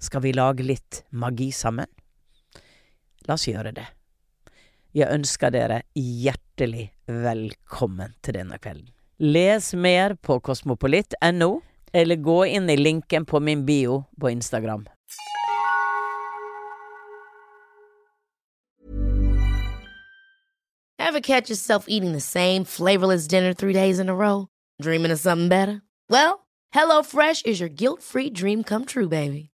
Skal vi lage litt magi sammen? La oss gjøre det. Jeg ønsker dere hjertelig velkommen til denne kvelden. Les mer på kosmopolitt.no, eller gå inn i linken på min bio på Instagram. Ever catch yourself eating the same flavorless dinner three days in a row? Dreaming of something better? Well, HelloFresh is your guilt-free dream come true, baby.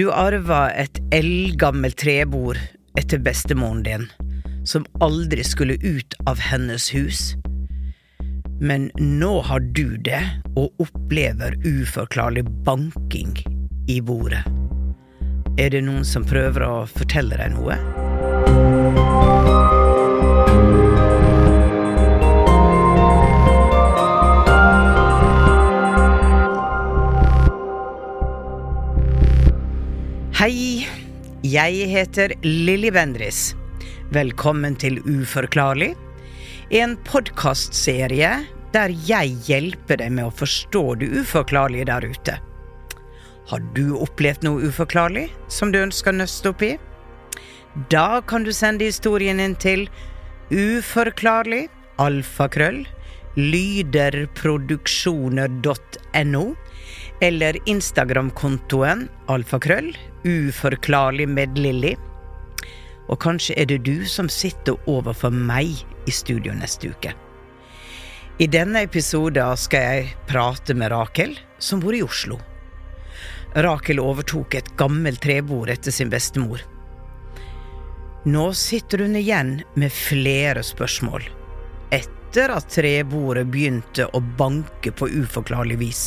Du arva et eldgammelt trebord etter bestemoren din, som aldri skulle ut av hennes hus. Men nå har du det, og opplever uforklarlig banking i bordet. Er det noen som prøver å fortelle deg noe? Hei, jeg heter Lilly Bendris. Velkommen til Uforklarlig, en podkastserie der jeg hjelper deg med å forstå det uforklarlige der ute. Har du opplevd noe uforklarlig som du ønsker å nøste opp i? Da kan du sende historien inn til uforklarlig alfakrøll lyderproduksjoner.no eller Instagram-kontoen alfakrøll uforklarlig med Lilly. Og kanskje er det du som sitter overfor meg i studio neste uke. I denne episoden skal jeg prate med Rakel, som bor i Oslo. Rakel overtok et gammelt trebord etter sin bestemor. Nå sitter hun igjen med flere spørsmål, etter at trebordet begynte å banke på uforklarlig vis.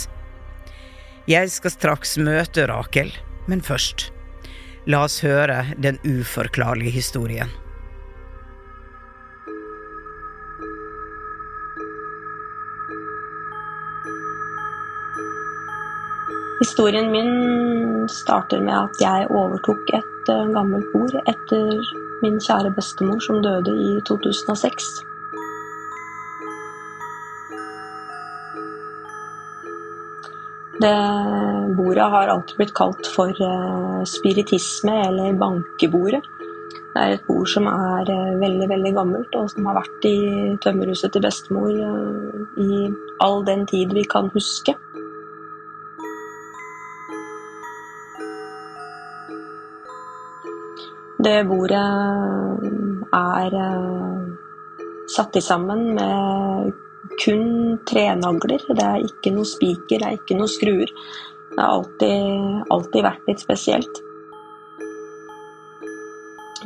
Jeg skal straks møte Rakel, men først, la oss høre den uforklarlige historien. Historien min starter med at jeg overtok et eh, gammelt bord etter min kjære bestemor som døde i 2006. Det bordet har alltid blitt kalt for eh, spiritisme eller bankebordet. Det er et bord som er eh, veldig veldig gammelt, og som har vært i tømmerhuset til bestemor eh, i all den tid vi kan huske. Det bordet er satt i sammen med kun trenagler. Det er ikke noe spiker, det er ikke noe skruer. Det har alltid, alltid vært litt spesielt.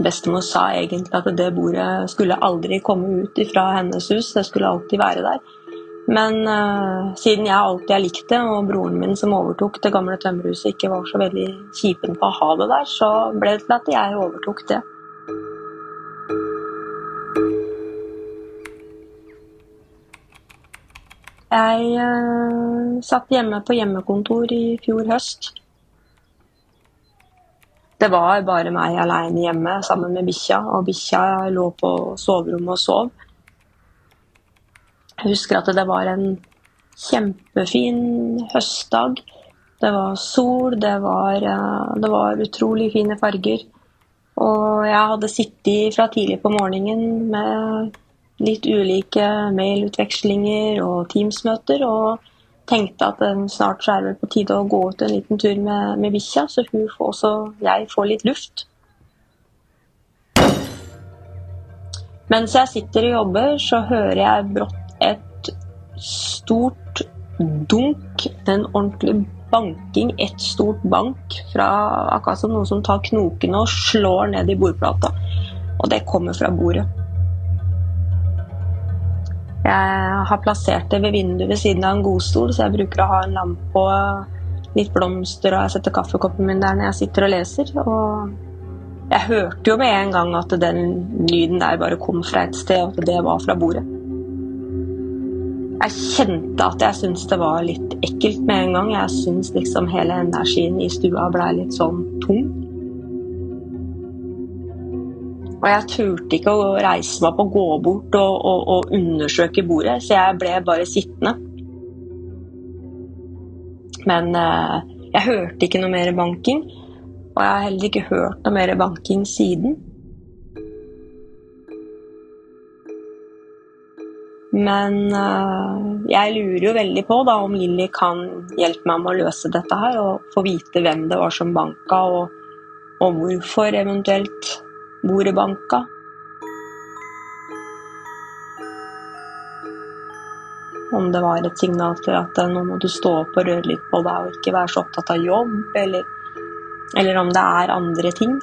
Bestemor sa egentlig at det bordet skulle aldri komme ut fra hennes hus, det skulle alltid være der. Men uh, siden jeg alltid har likt det, og broren min som overtok det gamle tømmerhuset ikke var så veldig kjipen på å ha det der, så ble det til at jeg overtok det. Jeg uh, satt hjemme på hjemmekontor i fjor høst. Det var bare meg aleine hjemme sammen med bikkja, og bikkja lå på soverommet og sov. Jeg husker at det var en kjempefin høstdag. Det var sol, det var, eh, det var utrolig fine farger. Og jeg hadde sittet fra tidlig på morgenen med litt ulike mailutvekslinger og Teams-møter, og tenkte at snart så er det på tide å gå ut en liten tur med, med bikkja, så hun får også jeg får litt luft. Mens jeg sitter og jobber, så hører jeg brått et stort dunk, en ordentlig banking, et stort bank, fra akkurat som noen som tar knokene og slår ned i bordplata. Og det kommer fra bordet. Jeg har plassert det ved vinduet ved siden av en godstol, så jeg bruker å ha en lampe og litt blomster, og jeg setter kaffekoppen min der når jeg sitter og leser. Og jeg hørte jo med en gang at den lyden der bare kom fra et sted, og at det var fra bordet. Jeg kjente at jeg syntes det var litt ekkelt med en gang. Jeg syntes liksom hele energien i stua blei litt sånn tung. Og jeg turte ikke å reise meg opp og gå bort og, og, og, undersøke bordet, så jeg ble bare sittende. Men eh, jeg hørte ikke noe mer banking, og jeg har heller ikke hørt noe mer banking siden. Men eh, jeg lurer jo veldig på da, om Lilly kan hjelpe meg med å løse dette her, og få vite hvem det var som banka, og, og hvorfor eventuelt bordet banka. Om det var et signal til at nå må du stå opp og røre litt på deg og ikke være så opptatt av jobb, eller, eller om det er andre ting.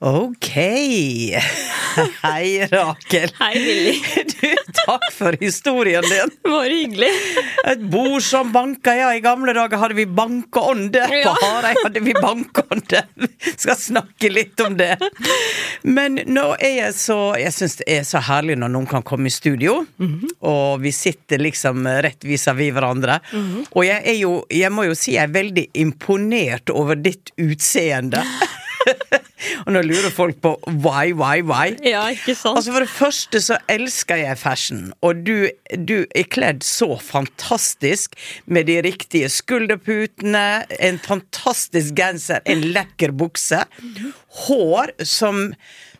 Ok. Hei, Rakel. Hei, Willy. Du, takk for historien din. Bare hyggelig. Et bord som banka, ja. I gamle dager hadde vi bankeånde. På Ja. Hareid hadde vi bankeånde. Skal snakke litt om det. Men nå er jeg så Jeg syns det er så herlig når noen kan komme i studio, og vi sitter liksom rett vis-à-vis hverandre. Og jeg er jo Jeg må jo si jeg er veldig imponert over ditt utseende. og nå lurer folk på why, why, why. Ja, ikke sant? Altså For det første så elsker jeg fashion, og du, du er kledd så fantastisk med de riktige skulderputene, en fantastisk genser, en lekker bukse, hår som,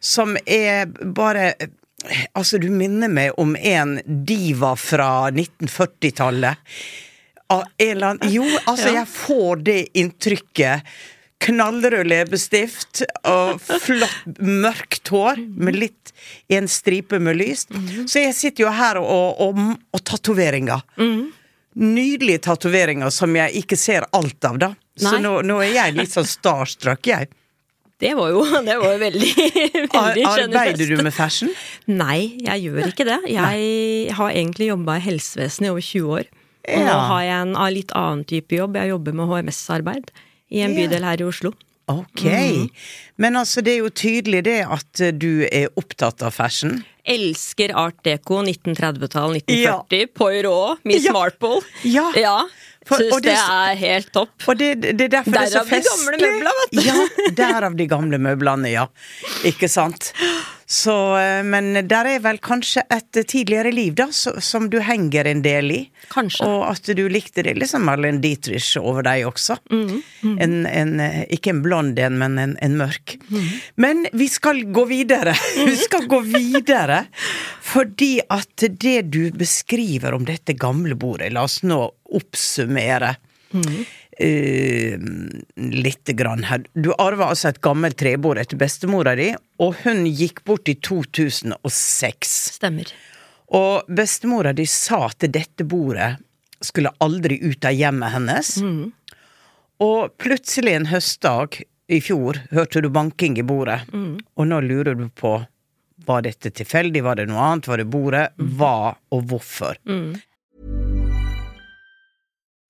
som er bare Altså, du minner meg om en diva fra 1940-tallet. Av en eller annen Jo, altså, jeg får det inntrykket. Knallrød leppestift og flott, mørkt hår med litt i en stripe med lys. Så jeg sitter jo her og, og, og tatoveringer. Nydelige tatoveringer som jeg ikke ser alt av, da. Så nå, nå er jeg litt sånn starstruck, jeg. Det var jo, det var jo veldig, veldig Ar- Arbeider du med fashion? Nei, jeg gjør ikke det. Jeg har egentlig jobba i helsevesenet i over 20 år. Og nå har jeg en litt annen type jobb. Jeg jobber med HMS-arbeid i en bydel her i Oslo. Ok. Men altså, det er jo tydelig det at eh, du er opptatt av fashion. Elsker art deco, 1930-tall, Ja. 1940. Poirot, Miss Ja. Marple. Ja. ja. For- Syns det- det er helt topp. Og det, det er derfor det er så Derav de gamle møblene, vet du. Ja, derav de gamle møblene, ja. Ikke sant. Så, eh, men der er vel kanskje et tidligere liv, da, som du henger en del i. Kanskje. Og at du likte det liksom Marlene Dietrich over deg også. Mm, En, en, eh, ikke en blond en, men en, en mørk. Mm. Men vi skal gå videre. Vi skal gå videre, fordi at det du beskriver om dette gamle bordet, la oss nå oppsummere. eh, lite grann her. Du arva altså et gammelt trebord etter bestemora di, og hun gikk bort i 2006. Stemmer. Og bestemora di sa at dette bordet skulle aldri ut av hjemmet hennes. Og plutselig en høstdag i fjor hørte du banking i bordet, og nå lurer du på var dette tilfeldig, var det noe annet, var det bordet, hva og hvorfor?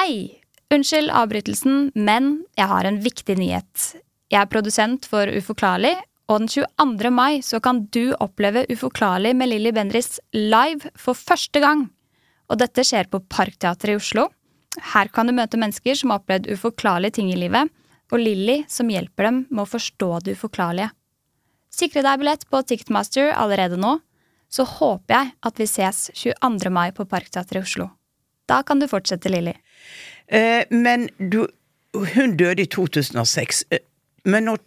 Hei! Unnskyld avbrytelsen, men jeg har en viktig nyhet. Jeg er produsent for Uforklarlig, og den 22. mai så kan du oppleve Uforklarlig med Lilly Bendriss live for første gang. Og dette skjer på Parkteatret i Oslo. Her kan du møte mennesker som har opplevd uforklarlige ting i livet, og Lilly som hjelper dem med å forstå det uforklarlige. Sikre deg billett på Ticketmaster allerede nå, så håper jeg at vi ses 22. mai på Parkteatret i Oslo. Da kan du fortsette, Lilly. Eh, men du, hun døde i 2006. Eh, Men når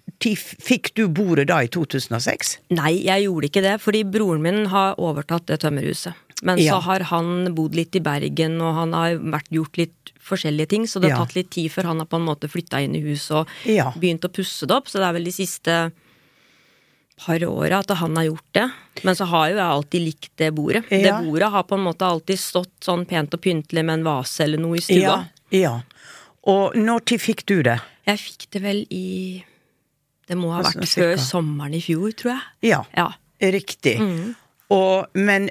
fikk du bordet da i 2006? Nei, jeg gjorde ikke det, fordi broren min har overtatt det tømmerhuset. Men Ja. så har han bodd litt i Bergen, og han har vært, gjort litt forskjellige ting, så det har Ja. tatt litt tid før han har på en måte flytta inn i huset og Ja. begynt å pusse det opp, så det er vel de siste par åra at han har gjort det. Men så har jo jeg alltid likt det bordet. Ja. Det bordet har på en måte alltid stått sånn pent og pyntelig med en vase eller noe i stua. Ja, ja. Og når tid fikk du det? Jeg fikk det vel i Det må ha vært Hvordan, før cirka? sommeren i fjor, tror jeg. Ja, Ja. riktig. Og, men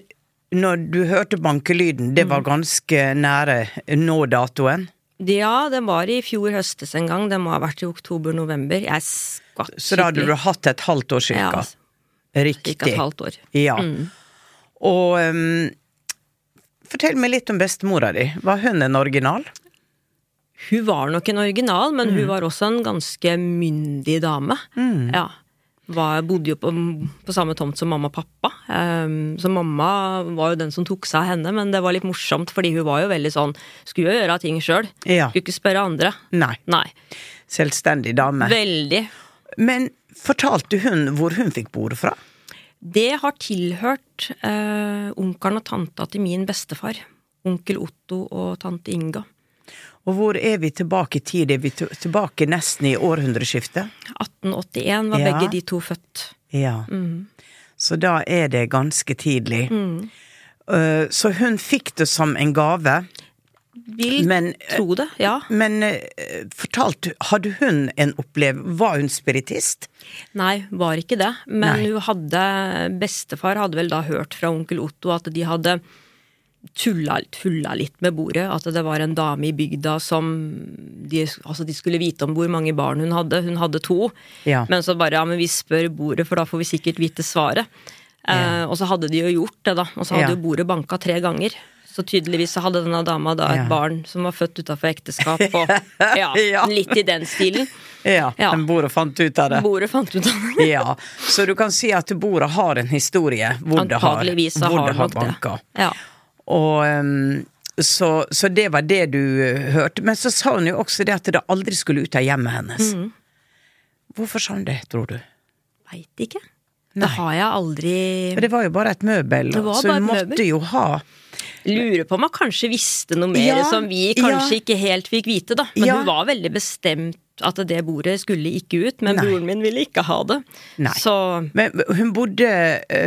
når du hørte bankelyden, det var ganske nære nå-datoen? Ja, den var i fjor høstes en gang. Den må ha vært i oktober-november. Jeg skvatt Så da hadde du hatt et halvt år cirka? Ja, Riktig. Cirka et halvt år. Ja. Mm. Og um, fortell meg litt om bestemora di. Var hun en original? Hun var nok en original, men Mm. hun var også en ganske myndig dame. Ja. Var, bodde jo på, på samme tomt som mamma og pappa. Um, så mamma var jo den som tok seg av henne, men det var litt morsomt, fordi hun var jo veldig sånn Skulle jo gjøre ting sjøl. Ja. Skulle ikke spørre andre. Nei. Nei. Selvstendig dame. Veldig. Men fortalte hun hvor hun fikk bordet fra? Det har tilhørt eh, onkelen og tanta til min bestefar. Onkel Otto og tante Inga. Og hvor er vi tilbake i tid? Er vi tilbake nesten i århundreskiftet? 1881 var Ja. begge de to født. Ja. Så da er det ganske tidlig. Uh, så hun fikk det som en gave, Vil men, tro det, ja. men uh, fortalte Hadde hun en opplev... Var hun spiritist? Nei, var ikke det. Men Nei. hun hadde Bestefar hadde vel da hørt fra onkel Otto at de hadde tulla, tulla litt med bordet. At det var en dame i bygda som de, altså de skulle vite om hvor mange barn hun hadde. Hun hadde to. Ja. Men så bare ja, men vi spør bordet, for da får vi sikkert vite svaret. Eh, og så hadde de jo gjort det, da. Og så hadde Ja. jo bordet banka tre ganger. Så tydeligvis så hadde denne dama da et Ja. barn som var født utafor ekteskap, og ja, Ja. litt i den stilen. Ja, Ja. men bordet fant ut av det. Bordet fant ut av det. Ja, Så du kan si at bordet har en historie hvor det har, hvor det har banka. det. Ja. Og så, så det var det du uh, hørte. Men så sa hun jo også det at det aldri skulle ut av hjemmet hennes. Mm. Hvorfor sa hun det, tror du? Veit ikke. Det har jeg aldri For det var jo bare et møbel, så hun måtte møbel. jo ha Lurer på om hun kanskje visste noe mer Ja, som vi kanskje ja. ikke helt fikk vite, da. Men Ja. hun var veldig bestemt at det bordet skulle ikke ut, men Nei. broren min ville ikke ha det. Nei. Så Men hun bodde,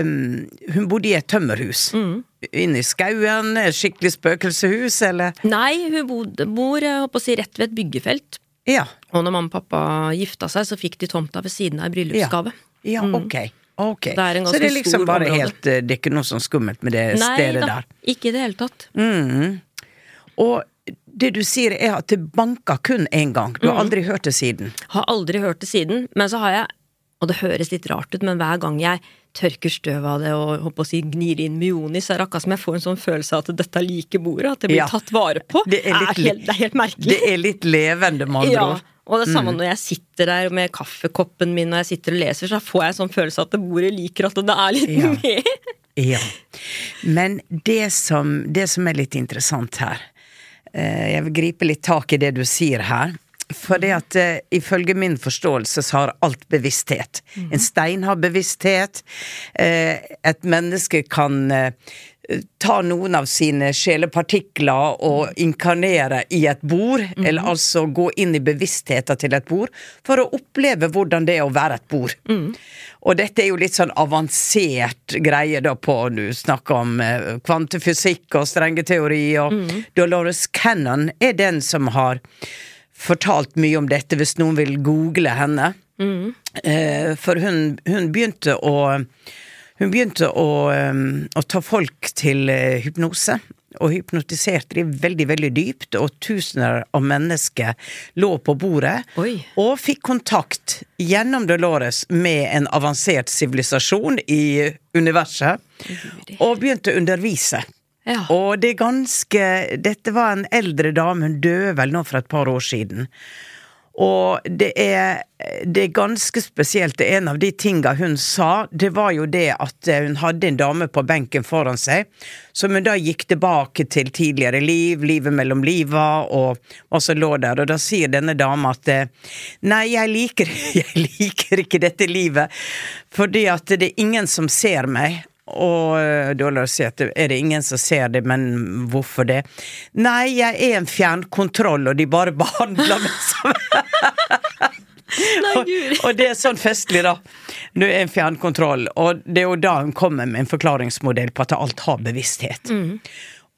um, hun bodde i et tømmerhus. Mm. Inne i skauen, et skikkelig spøkelseshus, eller? Nei, hun bodde, bor jeg håper å si, rett ved et byggefelt. Ja. Og når mamma og pappa gifta seg, så fikk de tomta ved siden av i bryllupsgave. Ja, ok. ok. Det er en så det er liksom bare område. helt eh, Det er ikke noe sånn skummelt med det Nei stedet da, der. ikke i det hele tatt. Mm. Og det du sier er at det banka kun én gang. Du har Mhm. aldri hørt det siden. Har aldri hørt det siden, men så har jeg Og det høres litt rart ut, men hver gang jeg tørker støv av det og håper å si, gnir inn Mioni, så er det akkurat som jeg får en sånn følelse av at dette er like bordet, at det blir Ja. tatt vare på. Det er litt- helt, det er helt merkelig. Det er litt levende, med andre ja, ord. og det samme Mm. når jeg sitter der med kaffekoppen min og jeg sitter og leser, så får jeg en sånn følelse av at det bordet liker at det er litt Ja. med. Ja. Men det som, det som er litt interessant her Jeg vil gripe litt tak i det du sier her. For det at eh, ifølge min forståelse så har alt bevissthet. En stein har bevissthet. Eh, et menneske kan eh, ta noen av sine sjelepartikler og inkarnere i et bord, eller altså gå inn i bevisstheten til et bord, for å oppleve hvordan det er å være et bord. Og dette er jo litt sånn avansert greie da på Du snakker om eh, kvantefysikk og strenge teori, og Dolores Cannon er den som har fortalt mye om dette, hvis noen vil google henne. Eh, for hun, hun begynte å Hun begynte å, å ta folk til eh, hypnose. Og hypnotiserte de veldig, veldig dypt, og tusener av mennesker lå på bordet. Oi. Og fikk kontakt gjennom Dolores med en avansert sivilisasjon i universet. Og begynte å undervise. Ja. Og det er ganske Dette var en eldre dame, hun døde vel nå for et par år siden. Og det er, det er ganske spesielt. En av de tinga hun sa, det var jo det at eh, hun hadde en dame på benken foran seg, som hun da gikk tilbake til tidligere liv, livet mellom liva, og hva som lå der. Og da sier denne dama at eh, nei, jeg liker, jeg liker ikke dette livet, fordi at det er ingen som ser meg. Og eh, da la oss si at er det ingen som ser det, men hvorfor det? Nei, jeg er en fjernkontroll, og de bare behandler meg som og, og det er sånn festlig, da. Du er en fjernkontroll, og det er jo da hun kommer med en forklaringsmodell på at alt har bevissthet.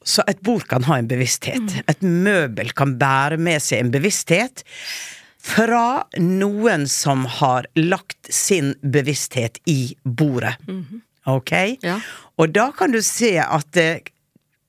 Så et bord kan ha en bevissthet. Et møbel kan bære med seg en bevissthet. Fra noen som har lagt sin bevissthet i bordet. Ok? Ja. Og da kan du se at det,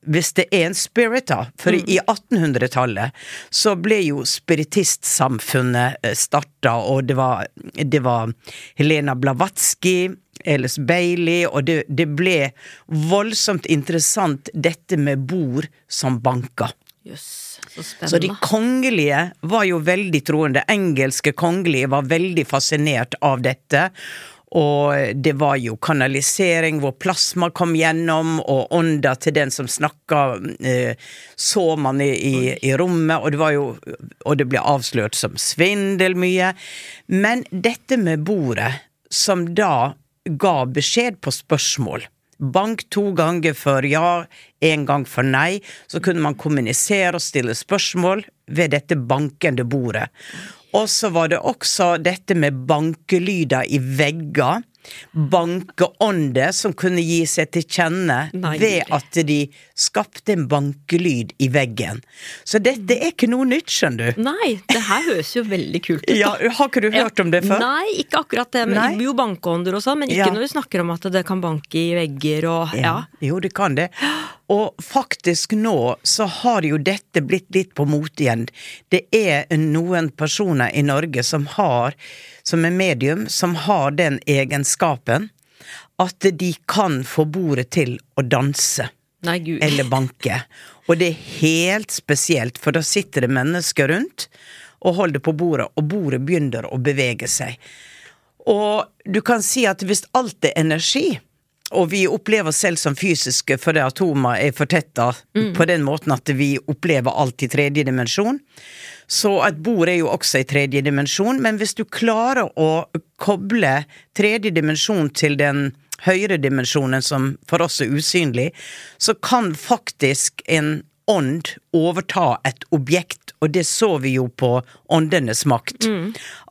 hvis det er en spirit, da For i 1800-tallet så ble jo spiritistsamfunnet eh, starta, og det var, det var Helena Blavatsky, Ellis Bailey, og det, det ble voldsomt interessant dette med bord som banker. Yes, så Så de kongelige var jo veldig troende. Engelske kongelige var veldig fascinert av dette. Og det var jo kanalisering hvor plasma kom gjennom, og ånda til den som snakka, eh, så man i, i, i rommet, og det var jo Og det ble avslørt som svindel mye. Men dette med bordet, som da ga beskjed på spørsmål Bank to ganger for ja, én gang for nei. Så kunne man kommunisere og stille spørsmål ved dette bankende bordet. Og så var det også dette med bankelyder i vegger. Bankeånder som kunne gi seg til kjenne Nei. ved at de skapte en bankelyd i veggen. Så dette er ikke noe nytt, skjønner du. Nei, det her høres jo veldig kult ut. Ja, har ikke du hørt om det før? Nei, ikke akkurat det. Men Nei. Jo, bankeånder og sånn, men ikke Ja. når du snakker om at det kan banke i vegger og ja. Jo, det kan det. Og faktisk nå så har jo dette blitt litt på mote igjen. Det er noen personer i Norge som har, som er medium, som har den egenskapen at de kan få bordet til å danse Nei, gud. eller banke. Og det er helt spesielt, for da sitter det mennesker rundt og holder på bordet, og bordet begynner å bevege seg. Og du kan si at hvis alt er energi, og vi opplever oss selv som fysiske fordi atomer er fortetta på den måten at vi opplever alt i tredje dimensjon, så et bord er jo også i tredje dimensjon, men hvis du klarer å koble tredje dimensjon til den høyere dimensjonen som for oss er usynlig, så kan faktisk en ånd overta et objekt, og det så vi jo på åndenes makt.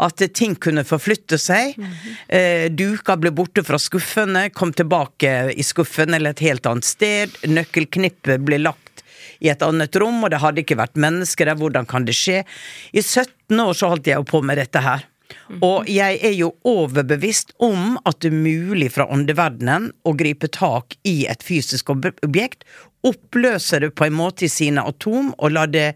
At ting kunne forflytte seg. Eh, duker ble borte fra skuffene, kom tilbake i skuffen eller et helt annet sted. Nøkkelknippet ble lagt i et annet rom, og det hadde ikke vært mennesker der. Hvordan kan det skje? I 17 år så holdt jeg jo på med dette her. Og jeg er jo overbevist om at det er mulig fra åndeverdenen å gripe tak i et fysisk objekt, oppløse det på en måte i sine atom og la det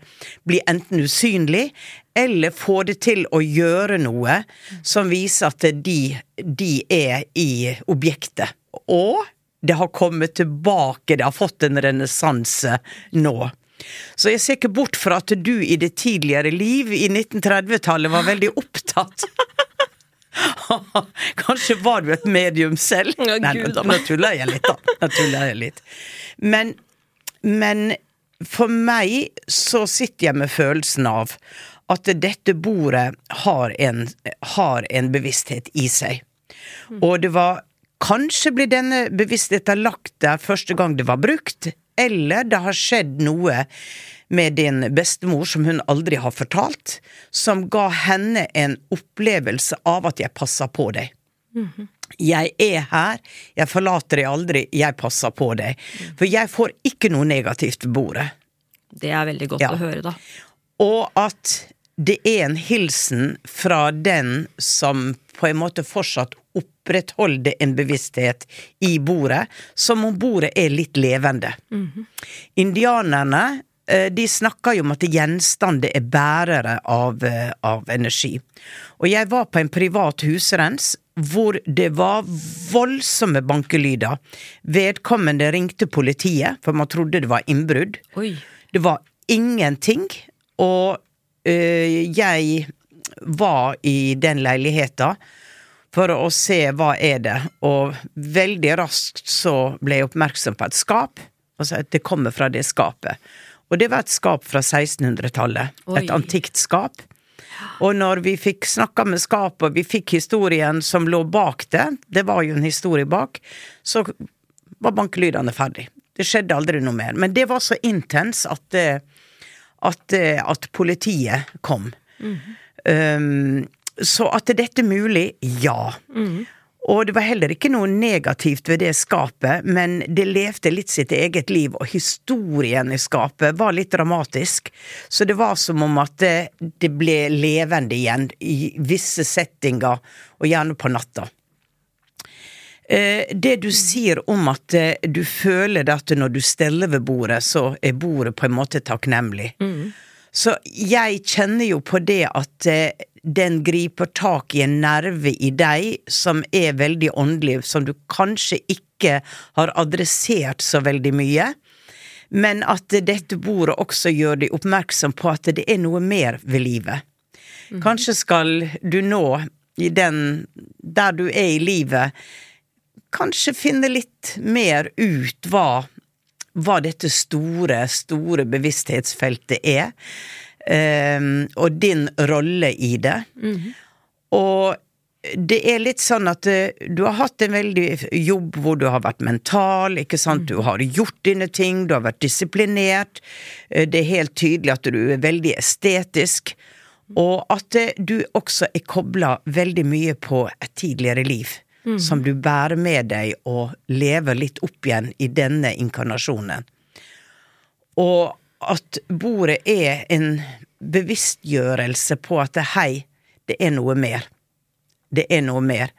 bli enten usynlig, eller få det til å gjøre noe som viser at de, de er i objektet. Og det har kommet tilbake, det har fått en renessanse nå. Så jeg ser ikke bort fra at du i det tidligere liv, i 1930-tallet, var veldig opptatt Kanskje var du et medium selv? Ja, Nei, nå, nå tuller jeg litt, da. Nå tuller jeg litt. Men, men for meg så sitter jeg med følelsen av at dette bordet har en, har en bevissthet i seg. Og det var Kanskje blir denne bevisstheten lagt der første gang det var brukt, eller det har skjedd noe med din bestemor som hun aldri har fortalt, som ga henne en opplevelse av at jeg passer på deg. Jeg er her, jeg forlater deg aldri, jeg passer på deg. For jeg får ikke noe negativt ved bordet. Det er veldig godt Ja. å høre, da. Og at det er en hilsen fra den som på en måte fortsatt opprettholder en bevissthet i bordet, som om bordet er litt levende. Indianerne eh, de snakker jo om at gjenstander er bærere av, eh, av energi. Og jeg var på en privat husrens hvor det var voldsomme bankelyder. Vedkommende ringte politiet, for man trodde det var innbrudd. Det var ingenting, og jeg var i den leiligheta for å se hva er det, og veldig raskt så ble jeg oppmerksom på et skap, altså at det kommer fra det skapet. Og det var et skap fra 1600-tallet, et antikt skap. Og når vi fikk snakka med skapet, og vi fikk historien som lå bak det, det var jo en historie bak, så var bankelydene ferdig. Det skjedde aldri noe mer. Men det var så intens at, det- at, at politiet kom. Um, så at dette mulig, ja. Og det var heller ikke noe negativt ved det skapet, men det levde litt sitt eget liv, og historien i skapet var litt dramatisk. Så det var som om at det, det ble levende igjen i visse settinger, og gjerne på natta. Eh, Det du sier om at eh, du føler at når du steller ved bordet, så er bordet på en måte takknemlig. Så jeg kjenner jo på det at eh, den griper tak i en nerve i deg som er veldig åndelig, som du kanskje ikke har adressert så veldig mye. Men at dette bordet også gjør deg oppmerksom på at det er noe mer ved livet. Kanskje skal du nå, i den der du er i livet, kanskje finne litt mer ut hva, hva dette store, store bevissthetsfeltet er. Um, og din rolle i det. Og det er litt sånn at eh, du har hatt en veldig jobb hvor du har vært mental, ikke sant. Du har gjort dine ting, du har vært disiplinert. Eh, Det er helt tydelig at du er veldig estetisk. Og at eh, du også er kobla veldig mye på et tidligere liv. Som du bærer med deg og lever litt opp igjen i denne inkarnasjonen. Og at bordet er en bevisstgjørelse på at hei, det er noe mer. Det er noe mer.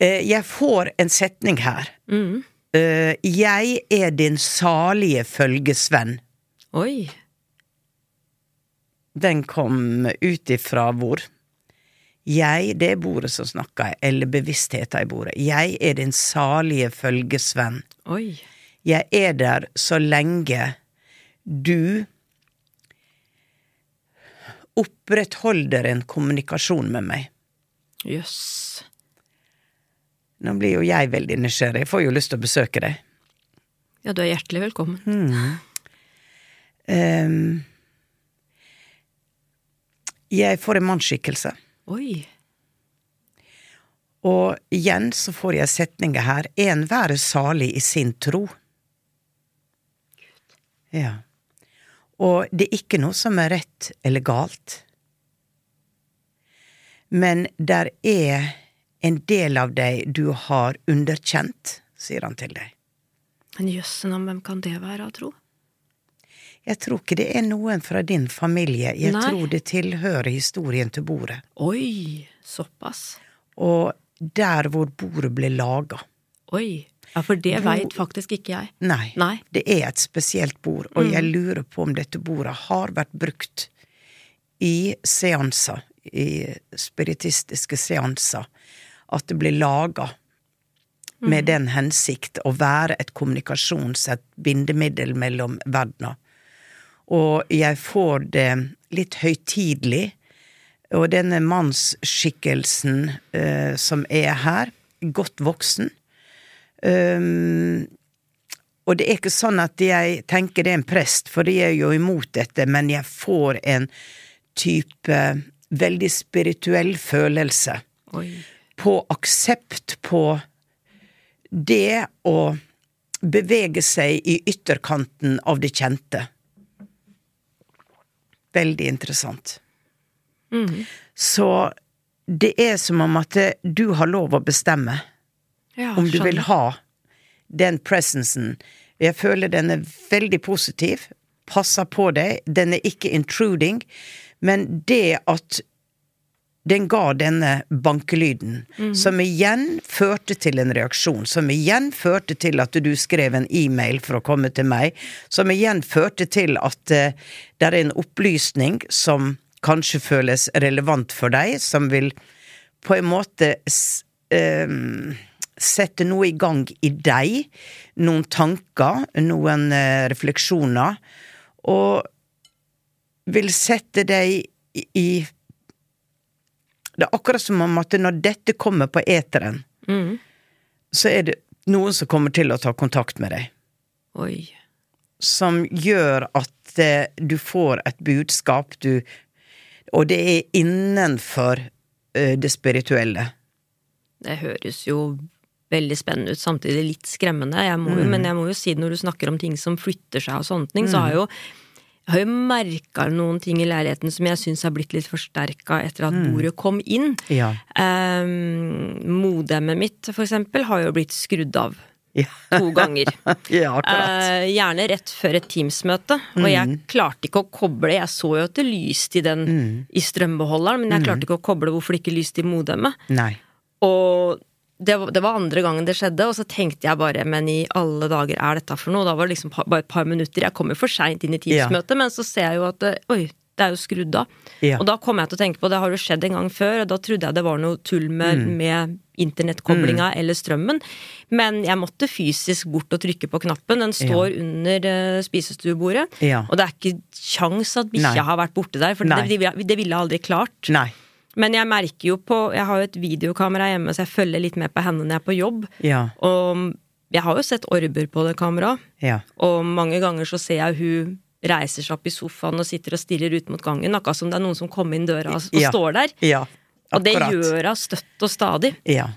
Eh, Jeg får en setning her. Mm. Jeg er din salige følgesvenn. Oi. Den kom ut ifra hvor? Jeg, det er bordet som snakker, eller bevisstheten i bordet. Jeg er din salige følgesvenn. Oi. Jeg er der så lenge du opprettholder en kommunikasjon med meg. Jøss. Nå blir jo jeg veldig nysgjerrig, jeg får jo lyst til å besøke deg. Ja, du er hjertelig velkommen. Ehm, jeg får en mannsskikkelse, Oi. og igjen så får jeg setninger her. En være salig i sin tro. Ja. Og det er ikke noe som er rett eller galt. Men der er en del av deg du har underkjent, sier han til deg. Men jøssen, om hvem kan det være, av tro? Jeg tror ikke det er noen fra din familie. Jeg Nei. tror det tilhører historien til bordet. Oi, såpass. Og der hvor bordet ble laga. Oi. Ja, for det veit faktisk ikke jeg. Nei, Nei. det er et spesielt bord, og jeg lurer på om dette bordet har vært brukt i seanser, i spiritistiske seanser, at det blir laga med den hensikt å være et kommunikasjons-, et bindemiddel mellom verdener. Og jeg får det litt høytidelig, og denne mannsskikkelsen uh, som er her, godt voksen um, Og det er ikke sånn at jeg tenker det er en prest, for de er jo imot dette, men jeg får en type veldig spirituell følelse Oi. på aksept på det å bevege seg i ytterkanten av det kjente. Veldig interessant. Så det er som om at du har lov å bestemme Ja, om du vil ha den presensen. Jeg føler den er veldig positiv, passer på deg, den er ikke intruding, men det at den ga denne bankelyden, som igjen førte til en reaksjon, som igjen førte til at du skrev en e-mail for å komme til meg, som igjen førte til at uh, det er en opplysning som kanskje føles relevant for deg, som vil på en måte ehm, sette noe i gang i deg, noen tanker, noen uh, refleksjoner, og vil sette deg i, i Det er akkurat som om at når dette kommer på eteren, mm. så er det noen som kommer til å ta kontakt med deg. Oi. Som gjør at eh, du får et budskap, du Og det er innenfor eh, det spirituelle. Det høres jo veldig spennende ut, samtidig litt skremmende. Jeg må mm. Men jeg må jo si det når du snakker om ting som flytter seg og sånne ting, så har jo jeg har jo merka noen ting i leiligheten som jeg syns har blitt litt forsterka etter at bordet kom inn. Ja. Um, Modemmet mitt, for eksempel, har jo blitt skrudd av Ja, to ganger. ja. Eh, gjerne rett før et Teams-møte. Og jeg klarte ikke å koble Jeg så jo at det lyste i den i strømbeholderen, men jeg klarte ikke å koble hvorfor det ikke lyste i modemmet. Nei. Og det var, det var andre gangen det skjedde, og så tenkte jeg bare men i alle dager er dette for noe? Da var det liksom bare et par minutter. Jeg kom jo for seint inn i Teams-møtet, men så ser jeg jo at oi, det er jo skrudd av. Ja. Og da kom jeg til å tenke på det har jo skjedd en gang før, og da trodde jeg det var noe tull med, Mm. med internettkoblinga eller strømmen. Men jeg måtte fysisk bort og trykke på knappen. Den står under uh, spisestuebordet. Ja. Og det er ikke kjangs at bikkja har vært borte der, for det, det, det ville jeg aldri klart. Nei. Men jeg merker jo på Jeg har jo et videokamera hjemme, så jeg følger litt med på henne når jeg er på jobb. Ja. Og jeg har jo sett orber på det kameraet, Ja. og mange ganger så ser jeg hun reiser seg opp i sofaen og sitter og stirrer ut mot gangen, akkurat som det er noen som kommer inn døra og og Ja. står der. Ja. Og det gjør hun støtt og stadig. Ja.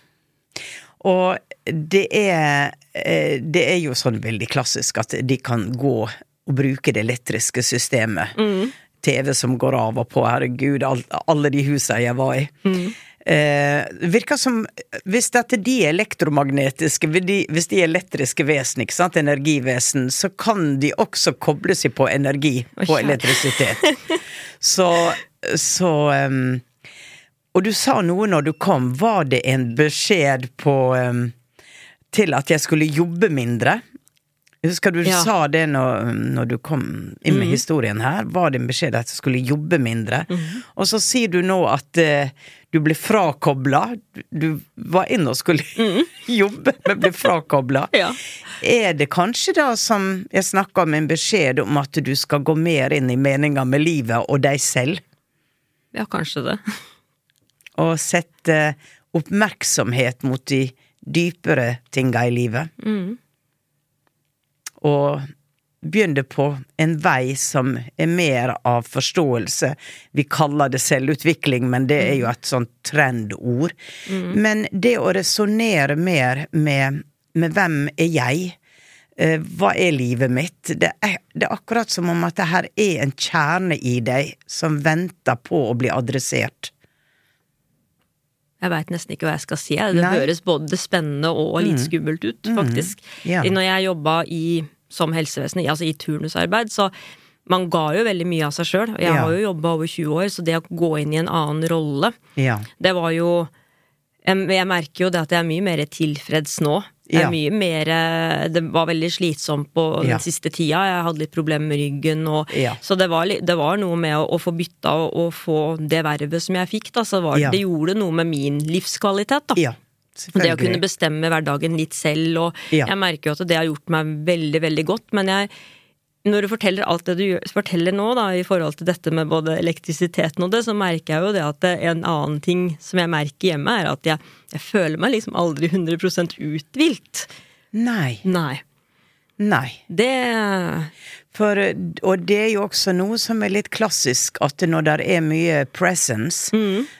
Og det er eh, Det er jo sånn veldig klassisk at de kan gå og bruke det elektriske systemet. TV som går av og på, herregud, all, alle de husa jeg var i. Eh, virker som Hvis dette de er elektromagnetiske, hvis de, er elektriske vesen, ikke sant, energivesen, så kan de også koble seg på energi, på oh, elektrisitet. så så um, og du sa noe når du kom. Var det en beskjed på um, til at jeg skulle jobbe mindre? Husker du Ja. sa det når, når du kom inn med historien her? Var det en beskjed at du skulle jobbe mindre? Og så sier du nå at eh, du ble frakobla. Du var inne og skulle jobbe, men ble frakobla. Ja. Er det kanskje da som jeg snakka om en beskjed om at du skal gå mer inn i meninga med livet og deg selv? Ja, kanskje det. og sette oppmerksomhet mot de dypere tinga i livet. Og begynner på en vei som er mer av forståelse. Vi kaller det selvutvikling, men det er jo et sånt trendord. Men det å resonnere mer med, med hvem er jeg? Eh, Hva er livet mitt? Det er, det er akkurat som om at det her er en kjerne i deg som venter på å bli adressert. Jeg veit nesten ikke hva jeg skal si. Det Nei. høres både spennende og litt skummelt ut, faktisk. Ja. Når jeg jobba i, som helsevesenet, altså i turnusarbeid, så man ga jo veldig mye av seg sjøl. Jeg Ja. har jo jobba over 20 år, så det å gå inn i en annen rolle, Ja. det var jo Jeg, jeg merker jo det at jeg er mye mer tilfreds nå. Jeg Ja. er mye mer Det var veldig slitsomt på den siste tida. Jeg hadde litt problemer med ryggen, og, så det var, det var noe med å, å få bytta og, og få det vervet som jeg fikk. Da, så var, det gjorde noe med min livskvalitet. Da. Det å kunne bestemme hverdagen litt selv, og Ja. jeg merker jo at det har gjort meg veldig, veldig godt. Men jeg, når du forteller alt det du forteller nå, da, i forhold til dette med både elektrisiteten og det, så merker jeg jo det at en annen ting som jeg merker hjemme, er at jeg, jeg føler meg liksom aldri 100% uthvilt. Nei. Nei. Nei. Det For, og det er jo også noe som er litt klassisk, at når det er mye presence,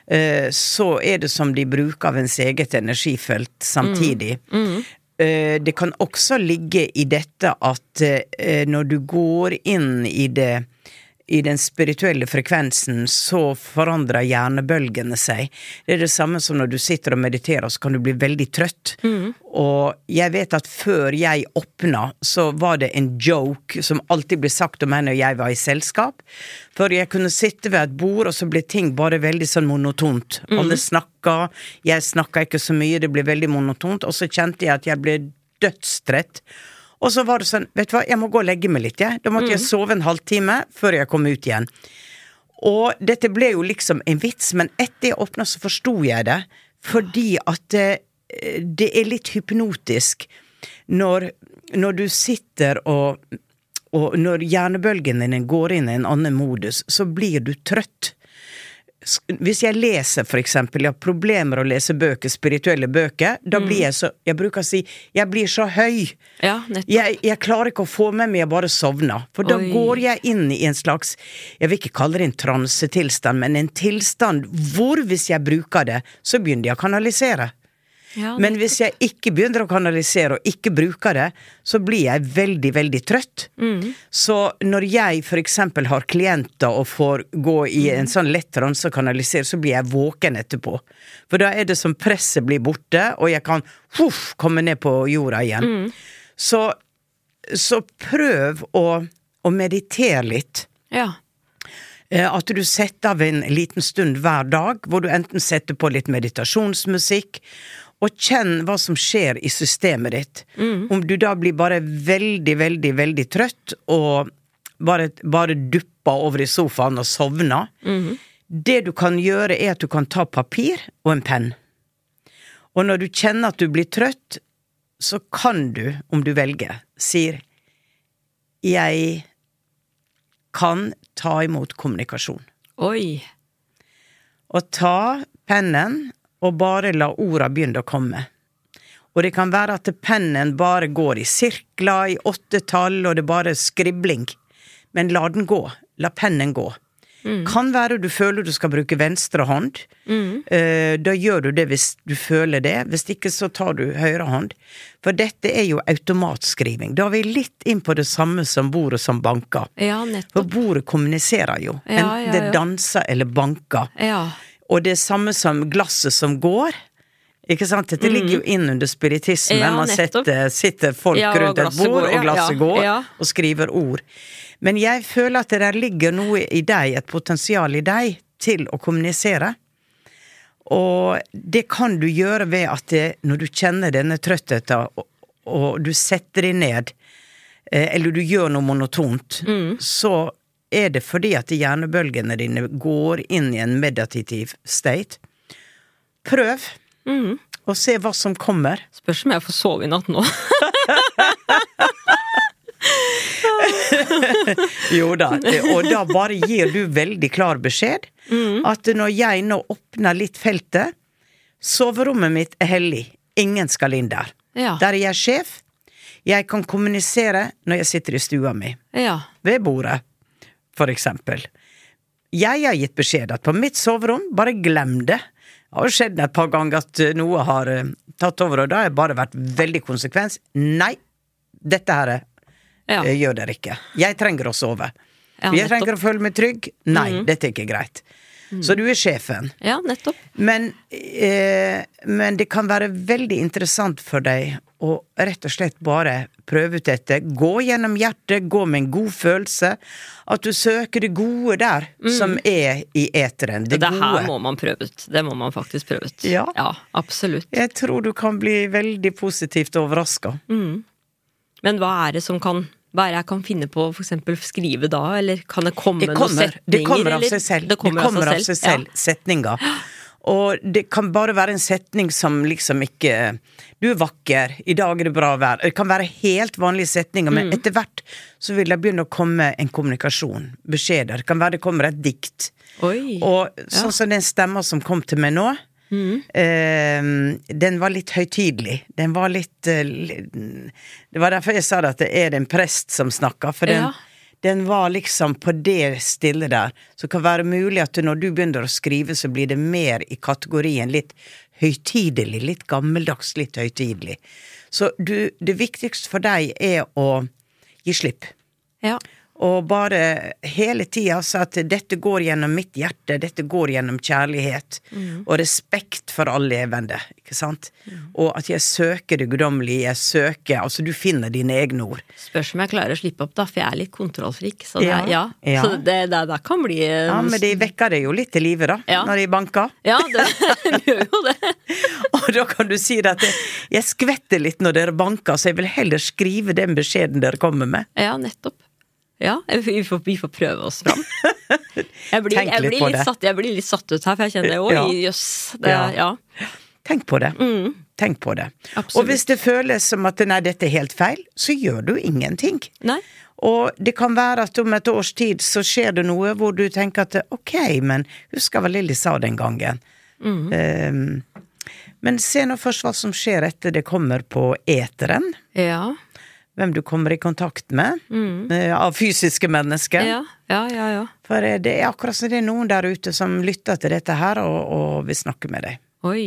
eh, så er det som de bruker av ens eget energifelt samtidig. Eh, Det kan også ligge i dette at eh, når du går inn i det i den spirituelle frekvensen, så forandrer hjernebølgene seg. Det er det samme som når du sitter og mediterer, så kan du bli veldig trøtt. Og jeg vet at før jeg åpna, så var det en joke som alltid ble sagt om meg når jeg var i selskap. For jeg kunne sitte ved et bord, og så ble ting bare veldig sånn monotont. Alle snakka, jeg snakka ikke så mye, det ble veldig monotont. Og så kjente jeg at jeg ble dødstrett. Og så var det sånn, vet du hva, jeg må gå og legge meg litt, jeg. Da måtte jeg sove en halvtime før jeg kom ut igjen. Og dette ble jo liksom en vits, men etter jeg åpna, så forsto jeg det. Fordi at det, det er litt hypnotisk når, når du sitter og og når hjernebølgen din går inn i en annen modus, så blir du trøtt. Hvis jeg leser, for eksempel, jeg har problemer å lese bøker, spirituelle bøker, da blir jeg så Jeg bruker å si jeg blir så høy. Ja. Jeg, jeg klarer ikke å få med meg, jeg bare sovner. For da Oi. går jeg inn i en slags Jeg vil ikke kalle det en transetilstand, men en tilstand hvor hvis jeg bruker det, så begynner jeg å kanalisere. Ja, Men hvis jeg ikke begynner å kanalisere og ikke bruker det, så blir jeg veldig, veldig trøtt. Mm. Så når jeg eksempel har klienter og får gå i Mm. en sånn lett transe og kanalisere, så blir jeg våken etterpå. For da er det som presset blir borte, og jeg kan huff, komme ned på jorda igjen. Mm. Så, så prøv å, å meditere litt. ja. Eh, At du setter av en liten stund hver dag, hvor du enten setter på litt meditasjonsmusikk, og kjenn hva som skjer i systemet ditt. Om du da blir bare veldig, veldig, veldig trøtt, og bare, bare dupper over i sofaen og sovner. Det du kan gjøre, er at du kan ta papir og en penn. Og når du kjenner at du blir trøtt, så kan du, om du velger, sier jeg kan ta imot kommunikasjon. Oi. Og ta pennen og bare la orda begynne å komme. Og det kan være at pennen bare går i sirkler, i åttetall, og det er bare skribling. Men la den gå. La pennen gå. Kan være du føler du skal bruke venstre hånd. Mm. da gjør du det hvis du føler det. Hvis ikke så tar du høyre hånd. For dette er jo automatskriving. Da er vi litt inn på det samme som bordet som banker. Ja, For bordet kommuniserer jo. Ja, Enten ja, det danser eller banker. Og det er samme som glasset som går. Ikke sant? Dette ligger jo inn under spiritisme. Mm. Ja, Man setter, sitter folk Ja, rundt et bord, går, og glasset ja, går, og skriver ord. Men jeg føler at det der ligger noe i deg, et potensial i deg, til å kommunisere. Og det kan du gjøre ved at det, når du kjenner denne trøttheten, og, og du setter deg ned, eh, eller du gjør noe monotont, Mm. så er det fordi at hjernebølgene dine går inn i en meditativ state. Prøv, Mm. og se hva som kommer. Spørs om jeg får sove i natt nå. Jo da, og da bare gir du veldig klar beskjed at når jeg nå åpner litt feltet, soverommet mitt er hellig, ingen skal inn der. Ja. Der er jeg sjef. Jeg kan kommunisere når jeg sitter i stua mi, Ja. ved bordet, for eksempel. Jeg har gitt beskjed at på mitt soverom, bare glem det. Det har jo skjedd et par ganger at eh, noe har eh, tatt over, og da har jeg bare vært veldig konsekvens. Nei, dette her er Ja. eh, gjør dere ikke. Jeg trenger å sove. Ja, jeg. Trenger å føle meg trygg. Nei, dette er ikke greit. Så du er sjefen. Ja, nettopp. Men, eh, men det kan være veldig interessant for deg å rett og slett bare prøve ut dette. Gå gjennom hjertet, gå med en god følelse. At du søker det gode der, som er i eteren. Det, Det, her må man prøve ut. Det må man faktisk prøve ut. Ja. ja absolutt. Jeg tror du kan bli veldig positivt overraska. Men hva er det som kan Hva er det jeg kan finne på å eksempel skrive da, eller kan det komme Det noen setninger? det kommer av seg selv. Det kommer, av seg selv. Setninger. Og det kan bare være en setning som liksom ikke Du er vakker, i dag er det bra vær. Det kan være helt vanlige setninger, Mm. men etter hvert så vil det begynne å komme en kommunikasjon. Beskjeder. Det kan være det kommer et dikt. Oi. Og sånn som den stemma som kom til meg nå, Mm. eh, den var litt høytidelig. Den var litt eh, Det var derfor jeg sa det at det er en prest som snakker, for den, Ja. den var liksom på det stille der. Så det kan være mulig at når du begynner å skrive, så blir det mer i kategorien litt høytidelig, litt gammeldags, litt høytidelig. Så du, det viktigste for deg er å gi slipp. Ja. Og bare hele tida sa at dette går gjennom mitt hjerte, dette går gjennom kjærlighet og respekt for alle levende, ikke sant? Og at jeg søker det guddommelige, jeg søker Altså, du finner dine egne ord. Spørs om jeg klarer å slippe opp, da, for jeg er litt kontrollfrik. Så det, Ja. ja. Ja. Så det, det, det kan bli en- Ja, men de vekker det jo litt til live, da, Ja. når de banker. Ja, det gjør jo det. Og da kan du si at jeg skvetter litt når dere banker, så jeg vil heller skrive den beskjeden dere kommer med. Ja, nettopp. Ja, vi får, vi får prøve oss fram. Jeg blir, jeg blir, litt satt, jeg blir litt satt ut her, for jeg kjenner oi, jøss. Ja. Ja. Tenk på det. Tenk på det. Og hvis det føles som at nei, dette er helt feil, så gjør du ingenting. Nei. Og det kan være at om et års tid så skjer det noe hvor du tenker at ok, men husker hva Lilly sa den gangen. Um, men se nå først hva som skjer etter det kommer på eteren. Ja. Hvem du kommer i kontakt med eh, av fysiske mennesker. Ja, ja, ja. ja. For eh, det er akkurat som det er noen der ute som lytter til dette her og, og vil snakke med deg. Oi.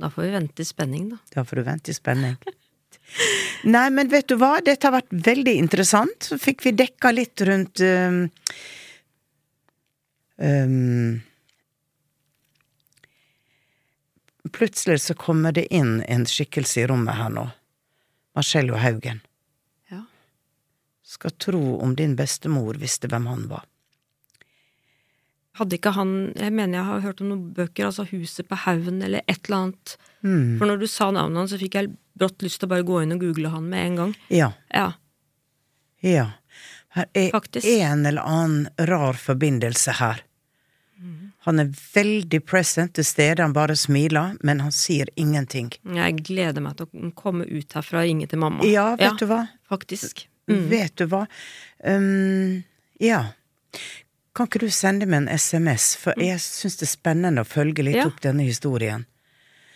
Da får vi vente i spenning, da. Da får du vente i spenning. Nei, men vet du hva, dette har vært veldig interessant. Så fikk vi dekka litt rundt um, um, Plutselig så kommer det inn en skikkelse i rommet her nå. Marcello Haugen. Ja. Skal tro om din bestemor visste hvem han var. Hadde ikke han Jeg mener jeg har hørt om noen bøker, altså Huset på haugen eller et eller annet. Mm. For når du sa navnet hans, så fikk jeg brått lyst til å bare gå inn og google han med en gang. Ja. Ja. Ja. Her er Faktisk. en eller annen rar forbindelse her. Han er veldig present til stede, han bare smiler, men han sier ingenting. Jeg gleder meg til å komme ut herfra og ringe til mamma. Ja, vet du hva? Faktisk. Vet du hva? Um, ja. Kan ikke du sende meg en SMS, for jeg syns det er spennende å følge litt Ja. opp denne historien.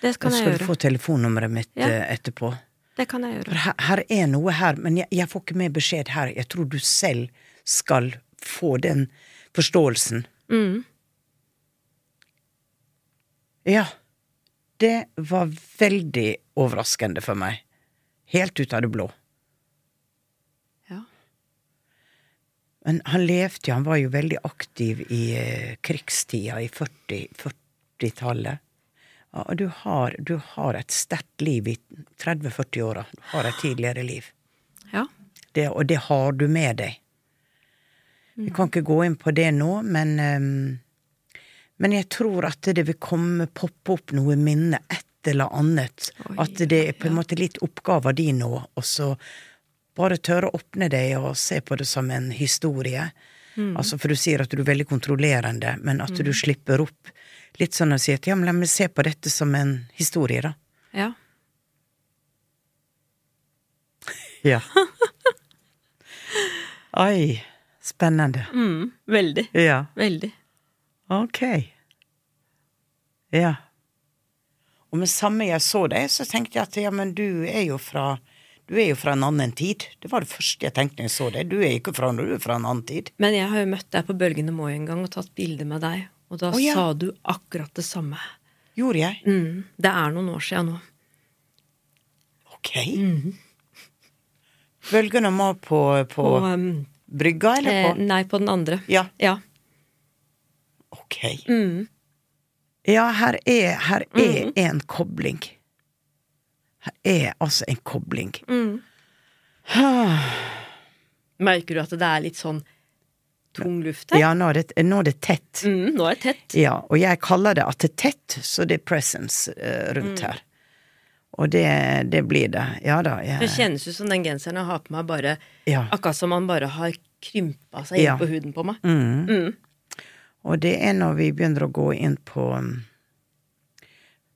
Det skal jeg gjøre. så skal du få telefonnummeret mitt Ja. eh, etterpå. Det kan jeg For gjøre. her, her er noe her, men jeg, jeg får ikke mer beskjed her. Jeg tror du selv skal få den forståelsen. Mm. Ja. Det var veldig overraskende for meg. Helt ut av det blå. Ja. Men han levde jo, han var jo veldig aktiv i eh, krigstida, i 40 40-tallet. 40 og du har, du har et sterkt liv i 30-40-åra. Du har et tidligere liv. Ja. Det, og det har du med deg. Vi kan ikke gå inn på det nå, men ehm, Men jeg tror at det vil komme poppe opp noe minne, et eller annet. Oi, at det er på en måte litt oppgaven din nå, og så bare tørre å åpne deg og se på det som en historie. Altså, for du sier at du er veldig kontrollerende, men at du slipper opp litt sånn å sier at ja, men la meg se på dette som en historie, da. Ja. Ja. Oi, spennende. Mm. Veldig. Ja. Veldig. Ok. Ja. Og med samme jeg så deg, så tenkte jeg at ja, men du er jo fra du er jo fra en annen tid. Det var det første jeg tenkte når jeg så deg. Du er ikke fra når du er fra en annen tid. Men jeg har jo møtt deg på Bølgene Moi en gang og tatt bilde med deg, og da oh, ja. sa du akkurat det samme. Gjorde jeg? Mm. Det er noen år siden nå. Ok. Bølgene må på, på Og, um, brygga, eller eh, nei, på den andre. Ja. Ja. Ok. Mm. Ja, her er, her er en kobling. Her er altså en kobling. Merker du at det er litt sånn tung luft her? Ja, nå er det, nå er det tett. Mm, nå er det tett. Ja, og jeg kaller det at det er tett, så det er presence uh, rundt Mm. her. Og det, det blir det. Ja da. Det kjennes ut som den genseren jeg har på meg, bare ja. Akkurat som man bare har krympa seg inn Ja. på huden på meg. Mm. Mm. Og det er når vi begynner å gå inn på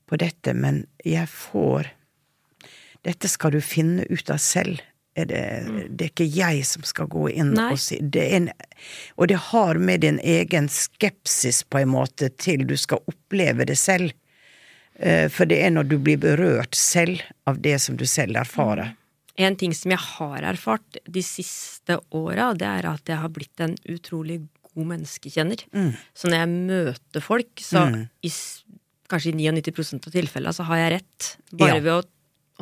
på dette, men jeg får Dette skal du finne ut av selv. Er det, det er ikke jeg som skal gå inn Nei. og si det en, Og det har med din egen skepsis på en måte til du skal oppleve det selv. Eh, For det er når du blir berørt selv av det som du selv erfarer. En ting som jeg har erfart de siste åra, det er at jeg har blitt en utrolig god menneskekjenner. Så når jeg møter folk, så Mm. i, kanskje i 99 av tilfellene så har jeg rett. Bare Ja. ved å.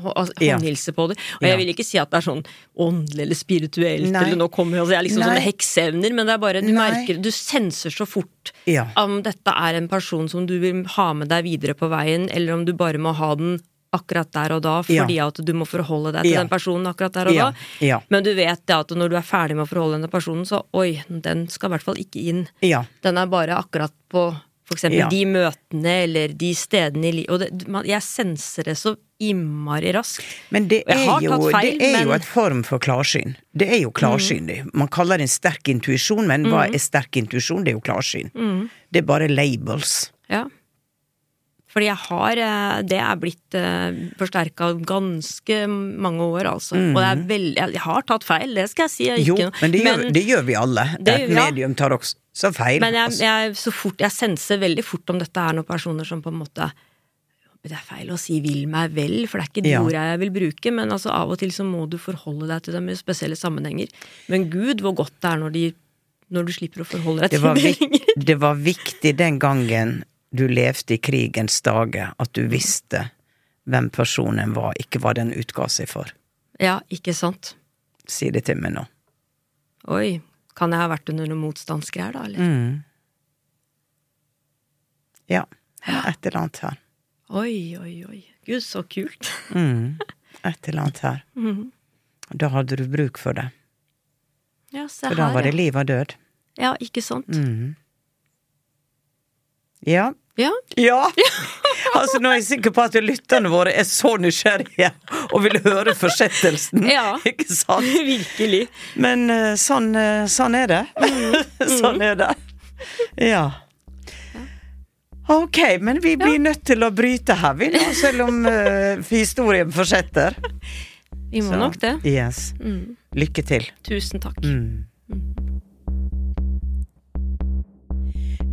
Håndhilse på dem. Og jeg vil ikke si at det er sånn åndelig eller spirituelt, Nei. eller nå kommer altså, jeg er liksom Nei. sånne hekseevner, men det er bare, du Nei. merker, du senser så fort Ja. om dette er en person som du vil ha med deg videre på veien, eller om du bare må ha den akkurat der og da, Ja. fordi at du må forholde deg til Ja. den personen akkurat der og Ja. da. Ja. Men du vet det at når du er ferdig med å forholde deg til personen, så oi, den skal i hvert fall ikke inn. Ja. Den er bare akkurat på for eksempel Ja. de møtene eller de stedene i livet. Og det, man, jeg senser det så innmari raskt. Men det er, jo, feil, det er jo et form for klarsyn. Det er jo klarsyn. det. Man kaller det en sterk intuisjon, men hva er sterk intuisjon? Det er jo klarsyn. Det er bare labels. Ja. Fordi jeg har eh, Det er blitt uh, forsterka ganske mange år, altså. Og det er veldig Jeg har tatt feil, det skal jeg si. Jeg Mm. Jo, men det gjør, det gjør vi alle. Det Et medium tar også feil. Men jeg, altså. jeg, så fort, jeg senser veldig fort om dette er noen personer som på en måte Det er feil å si 'vil meg vel', for det er ikke de Ja. ordene jeg vil bruke. Men altså, av og til så må du forholde deg til dem i spesielle sammenhenger. Men gud, hvor godt det er når, de, når du slipper å forholde deg det, til dem det lenger. det var viktig den gangen du levde i krigens dager, at du visste hvem personen var, ikke hva den utga seg for. Ja, ikke sant? Si det til meg nå. Oi, kan jeg ha vært under noen motstandsgreier, da, eller? Mm. Ja, et eller annet her. Oi, oi, oi. Gud, så kult. Mm. Et eller annet her. Mm. Da hadde du bruk for det. Ja, se For da var det ja. liv og død. Ja, ikke sant? Mm. Ja. Ja. Ja! altså, nå er jeg sikker på at lytterne våre er så nysgjerrige og vil høre fortsettelsen. Ja. Ikke sant? Virkelig. Men eh, sånn, eh, sånn er det. sånn er det. Ja. Ok, men vi blir nødt til å bryte her, vi nå, selv om uh, historien fortsetter. Vi må Så, nok det. Yes. Mm. Lykke til. Tusen takk. Mm.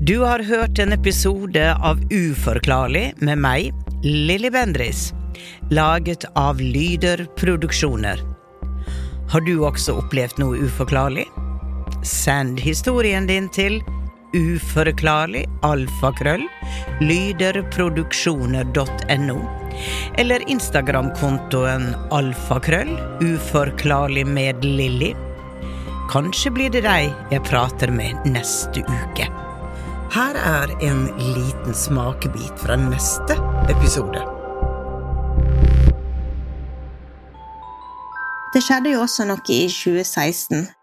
Du har hørt en episode av Uforklarlig med meg, Lilly Bendris, laget av Lyder Produksjoner. Har du også opplevd noe uforklarlig? Send historien din til uforklarlig alfakrøll lyderproduksjoner.no eller Instagram-kontoen alfakrøll uforklarlig med Lilly. Kanskje blir det deg jeg prater med neste uke. Her er en liten smakebit fra neste episode. Det skjedde jo også noe i 2016.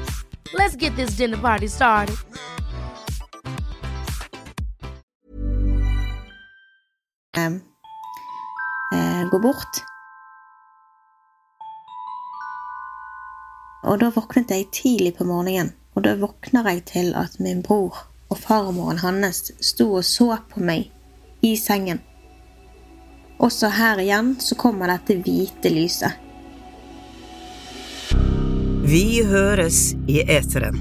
Let's get this dinner party started. Um, uh, gå bort. Og da våknet jeg tidlig på morgenen, og da våkner jeg til at min bror og farmoren hans sto og så på meg i sengen. Også her igjen så kommer dette hvite lyset. Vi høres i eteren.